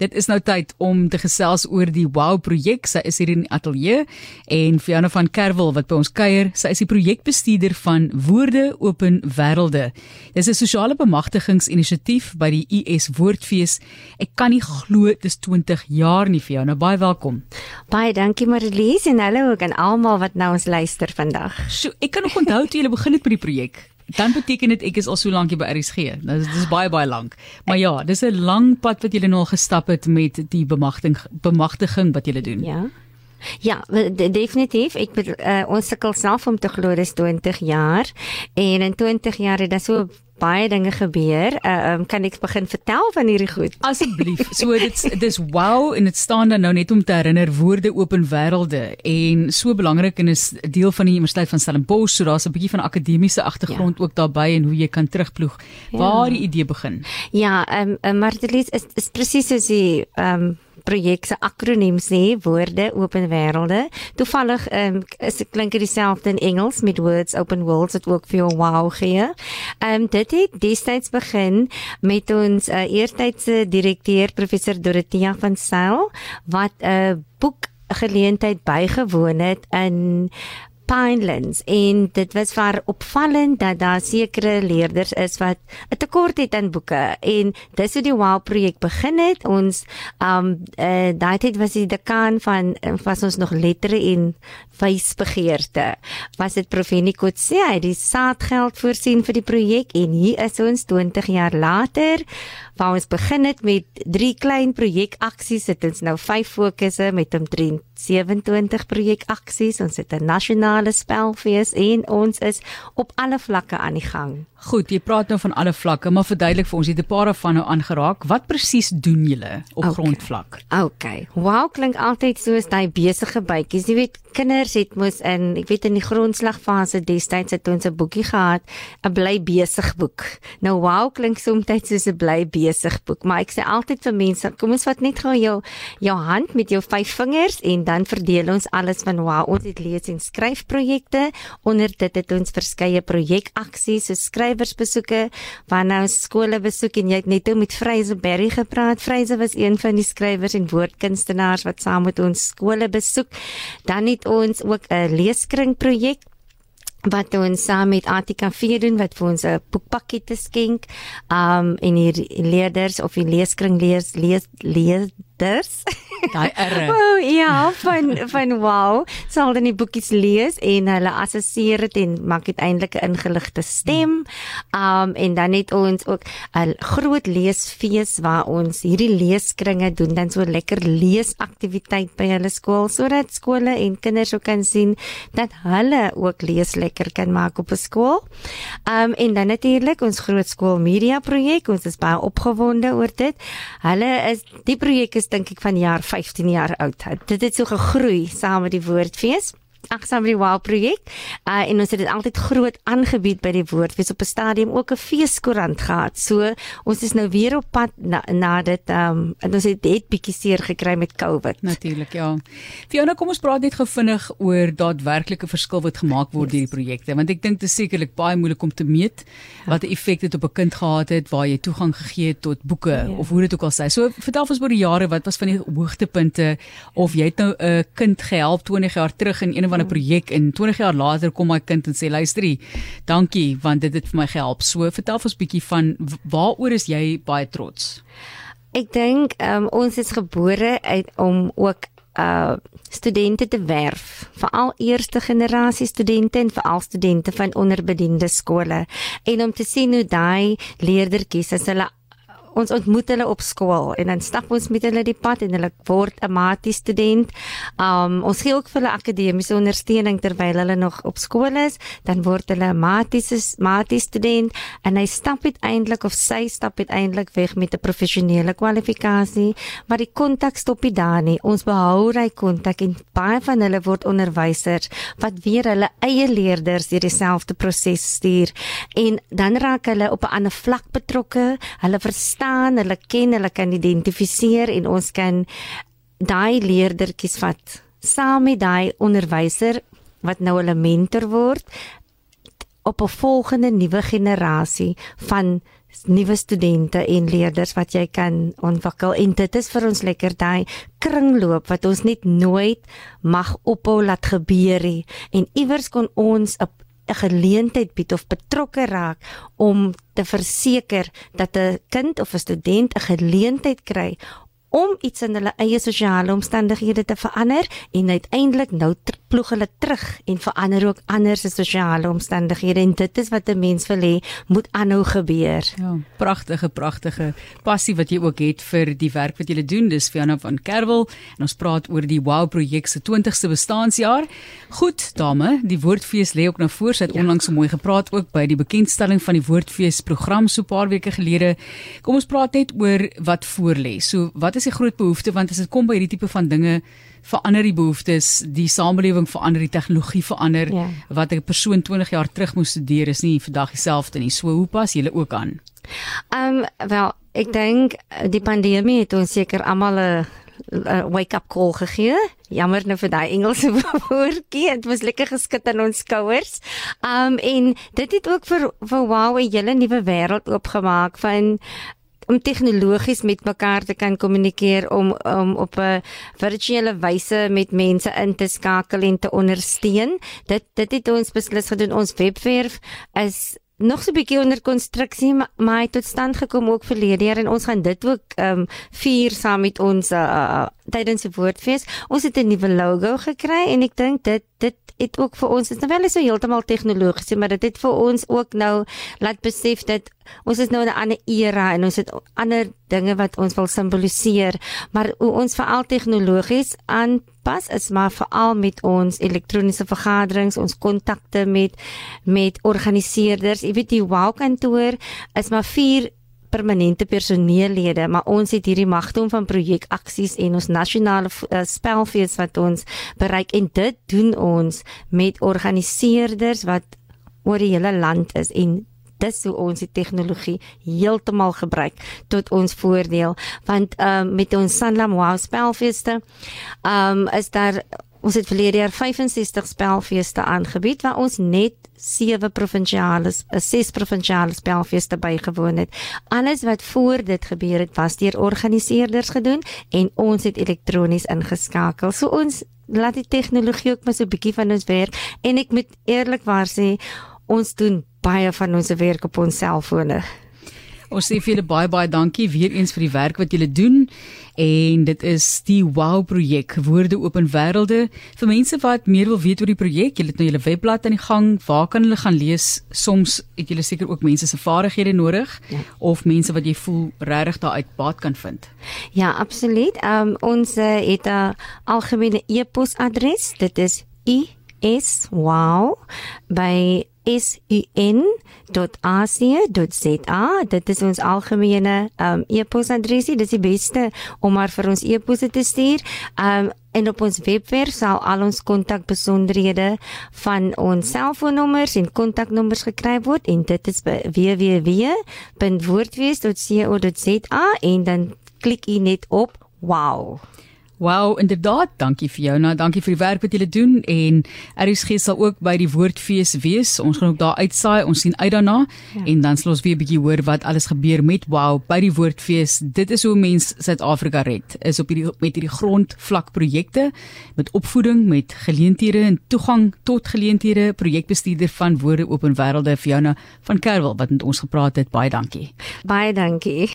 Dit is nou tyd om te gesels oor die Wow projek. Sy is hier in die ateljee en Fiona van Kerwel wat by ons kuier. Sy is die projekbestuurder van Woorde Open Wêrelde. Dis 'n sosiale bemagtigingsinisiatief by die US Woordfees. Ek kan nie glo dit is 20 jaar nie Fiona. Baie welkom. Baie dankie Marlies en hallo ook aan almal wat nou ons luister vandag. So, ek kan nog onthou toe jy begin het met die projek dan beteken dit ek is al so lank hier by RSG. Nou dis dis baie baie lank. Maar ja, dis 'n lang pad wat julle nou al gestap het met die bemagtiging bemagtiging wat julle doen. Ja. Ja, definitief. Ek uh, ons sukkel self om te glo dis 20 jaar en in 20 jaar het dit so baie dinge gebeur. Uh, um, kan ek begin vertel van hierdie goed? Asseblief. So dit's dis wow en dit staan dan nou net om te herinner woorde open wêrelde en so belangrik en is deel van die Universiteit van Stellenbosch. So daar's 'n bietjie van akademiese agtergrond ja. ook daarbey en hoe jy kan terugploeg ja. waar die idee begin. Ja, ehm um, Martelies is, is presies soos die ehm um, projek se akroniem sê woorde open wêrelde. Toevallig um, is dit klink dit dieselfde in Engels met words open worlds wat ook vir jou wow gee. Ehm um, dit het destyds begin met ons uh, eertydse direkteur professor Dorothea van Sail wat 'n uh, boek geleentheid bygewoon het in Pinelands en dit was vir opvallend dat daar sekere leerders is wat 'n tekort het aan boeke. En dis hoe die WOW projek begin het. Ons um uh, daai tyd was die dekaan van was ons nog lettere en wysbegeerte. Was dit Profenie Kotse hy het die saadgeld voorsien vir die projek en hier is ons 20 jaar later waar ons begin het met drie klein projekaksies het ons nou vyf fokusse met omtrent 27 projekaksies ons het 'n nasionale spelfees en ons is op alle vlakke aan die gang Goed, jy praat nou van alle vlakke, maar verduidelik vir ons, jy het 'n paar daarvan nou aangeraak. Wat presies doen julle op okay. grondvlak? Okay. Wow, klink altyd soos daai besige bytjies. Jy weet, kinders het mos in, ek weet in die grondslagfase destyds het ons 'n boekie gehad, 'n bly besig boek. Nou wow, klink soms soos 'n bly besig boek, maar ek sê altyd vir mense, kom ons vat net gou jou jou hand met jou vyf vingers en dan verdeel ons alles van wow. Ons het lees en skryfprojekte. Onder dit het ons verskeie projekaksies, so skryf skrywersbesoeke wanneer ons skole besoek en jy het net met Freyse Berry gepraat. Freyse was een van die skrywers en woordkunstenaars wat saam met ons skole besoek. Dan het ons ook 'n leeskring projek wat ons saam met Atika V doen wat vir ons 'n boekpakkie skenk. Um en hier leerders of die leeskring lees lees lees leerders. Daai erre. Oh ja, van van wow, sal dan die boekies lees en hulle assesseer dit en maak uiteindelik 'n ingeligte stem. Um en dan het ons ook 'n groot leesfees waar ons hierdie leeskringe doen dan so lekker leesaktiwiteit by hulle skool sodat skole en kinders ook kan sien dat hulle ook lees lekker kan maak op 'n skool. Um en dan natuurlik ons groot skool media projek, ons is baie opgewonde oor dit. Hulle is die projek is dink ek van jaar 15 jaar oud. Dit het so gegroei saam met die woordfees agsaam die wow projek uh, en ons het dit altyd groot aangebied by die woordfees op 'n stadium ook 'n feeskoerant gehad. So ons is nou weer op pad na, na dit ehm um, en ons het dit bietjie seer gekry met COVID. Natuurlik, ja. Fiona, kom ons praat net gou vinnig oor daadwerklike verskil wat gemaak word deur die projekte want ek dink dit is sekerlik baie moeilik om te meet wat 'n effek dit op 'n kind gehad het waar jy toegang gegee het tot boeke ja. of hoe dit ook al sê. So vertel ons oor die jare wat was van die hoogtepunte of jy het nou 'n kind gehelp 20 jaar terug in een van 'n projek en 20 jaar later kom my kind en sê luisterie, dankie want dit het vir my gehelp. So vertel ons 'n bietjie van waaroor is jy baie trots? Ek dink um, ons is gebore uit om ook uh studente te werf, veral eerste generasie studente en veral studente van onderbediende skole en om te sien hoe daai leerdertjies as hulle ons ontmoet hulle op skool en dan stap ons met hulle die pad en hulle word 'n matie student. Um ons gee ook vir hulle akademiese ondersteuning terwyl hulle nog op skool is, dan word hulle 'n matie matie student en hy stap uiteindelik of sy stap uiteindelik weg met 'n professionele kwalifikasie, maar die kontak stop nie daar nie. Ons behou hy kontak en baie van hulle word onderwysers wat weer hulle eie leerders deur dieselfde proses stuur en dan raak hulle op 'n ander vlak betrokke. Hulle verstaan, hulle ken, hulle kan identifiseer en ons kan daai leerdertjies vat saam met daai onderwyser wat nou hulle mentor word op 'n volgende nuwe generasie van nuwe studente en leerders wat jy kan ontwikkel. En dit is vir ons lekker daai kringloop wat ons net nooit mag ophou laat gebeur nie. En iewers kon ons 'n 'n geleentheid bied of betrokke raak om te verseker dat 'n kind of 'n student 'n geleentheid kry om iets in hulle eie sosiale omstandighede te verander en uiteindelik nou ploeg hulle terug en verander ook ander se sosiale omstandighede en dit is wat 'n mens wil hê moet aanhou gebeur. Ja, pragtige pragtige passie wat jy ook het vir die werk wat jy doen. Dis Fiona van Kerwel en ons praat oor die Wow projek se 20ste bestaanjaar. Goed, dame, die Woordfees lê ook na voor. Sy het ja. onlangs so mooi gepraat ook by die bekendstelling van die Woordfees program so 'n paar weke gelede. Kom ons praat net oor wat voor lê. So, wat is die groot behoefte want as dit kom by hierdie tipe van dinge verander die behoeftes, die samelewing verander, die tegnologie verander. Ja. Wat 'n persoon 20 jaar terug moes studeer is nie vandag dieselfde nie. So hoe pas julle ook aan? Ehm um, wel, ek dink die pandemie het ons seker almal 'n wake up call gegee. Jammer nou vir daai Engelse woordjie. Dit was lekker geskit aan ons skouers. Um en dit het ook vir vir wow 'n hele nuwe wêreld oopgemaak van om tegnologies met mekaar te kan kommunikeer om om op 'n virtuele wyse met mense in te skakel en te ondersteun. Dit dit het ons beslis gedoen. Ons webwerf is nog so 'n bietjie onder konstruksie maar, maar het tot stand gekom ook verlede jaar en ons gaan dit ook ehm um, vier saam met ons uh, tydens die woordfees. Ons het 'n nuwe logo gekry en ek dink dit dit het ook vir ons is nou wel so heeltemal tegnologies maar dit het vir ons ook nou laat besef dat ons is nou in 'n ander era en ons het ander dinge wat ons wil simboliseer maar hoe ons veral tegnologies aanpas is maar veral met ons elektroniese vergaderings ons kontakte met met organiseerders. Jy weet die wow kantoor is maar vier permanente personeellede, maar ons het hierdie magdom van projekaksies en ons nasionale uh, spelfees wat ons bereik en dit doen ons met organiseerders wat oor die hele land is en dis hoe ons die tegnologie heeltemal gebruik tot ons voordeel want um, met ons Sanlam Wow spelfeeste um, is daar Ons het verlede jaar 65 spelfeeste aangebied waar ons net 7 provinsiale, 6 eh, provinsiale spelfeeste bygewoon het. Alles wat voor dit gebeur het, was deur organiseerders gedoen en ons het elektronies ingeskakel. So ons laat die tegnologie ook maar so 'n bietjie van ons werk en ek moet eerlikwaar sê, ons doen baie van ons werk op ons selfone. Ons sê vir julle baie baie dankie weer eens vir die werk wat julle doen en dit is die Wow projek Woorde Open Wêrelde vir mense wat meer wil weet oor die projek. Julle het nou julle webblad aan die gang. Waar kan hulle gaan lees? Soms het julle seker ook mense se vaardighede nodig ja. of mense wat jy voel regtig daar uit baat kan vind. Ja, absoluut. Um ons uh, het 'n algemene e-posadres. Dit is i is wow by sun.ac.za. Dit is ons algemene um, e-posadresie. Dit is die beste om maar vir ons e-posse te stuur. Um en op ons webwerf sal al ons kontakbesonderhede van ons selfoonnommers en kontaknommers gekry word en dit is by www.woordfees.co.za en dan klik jy net op wow. Wow, inderdaad, dankie vir jou. Nou, dankie vir die werk wat julle doen en RSG sal ook by die Woordfees wees. Ons gaan ook daar uitsaai. Ons sien uit daarna ja. en dan sal ons weer 'n bietjie hoor wat alles gebeur met Wow by die Woordfees. Dit is hoe mense Suid-Afrika red. Is op hierdie met hierdie grondvlak projekte met opvoeding, met geleenthede en toegang tot geleenthede. Projekbestuurder van Woorde Open Wêrelde Fiona van Kerwel wat met ons gepraat het. Baie dankie. Baie dankie.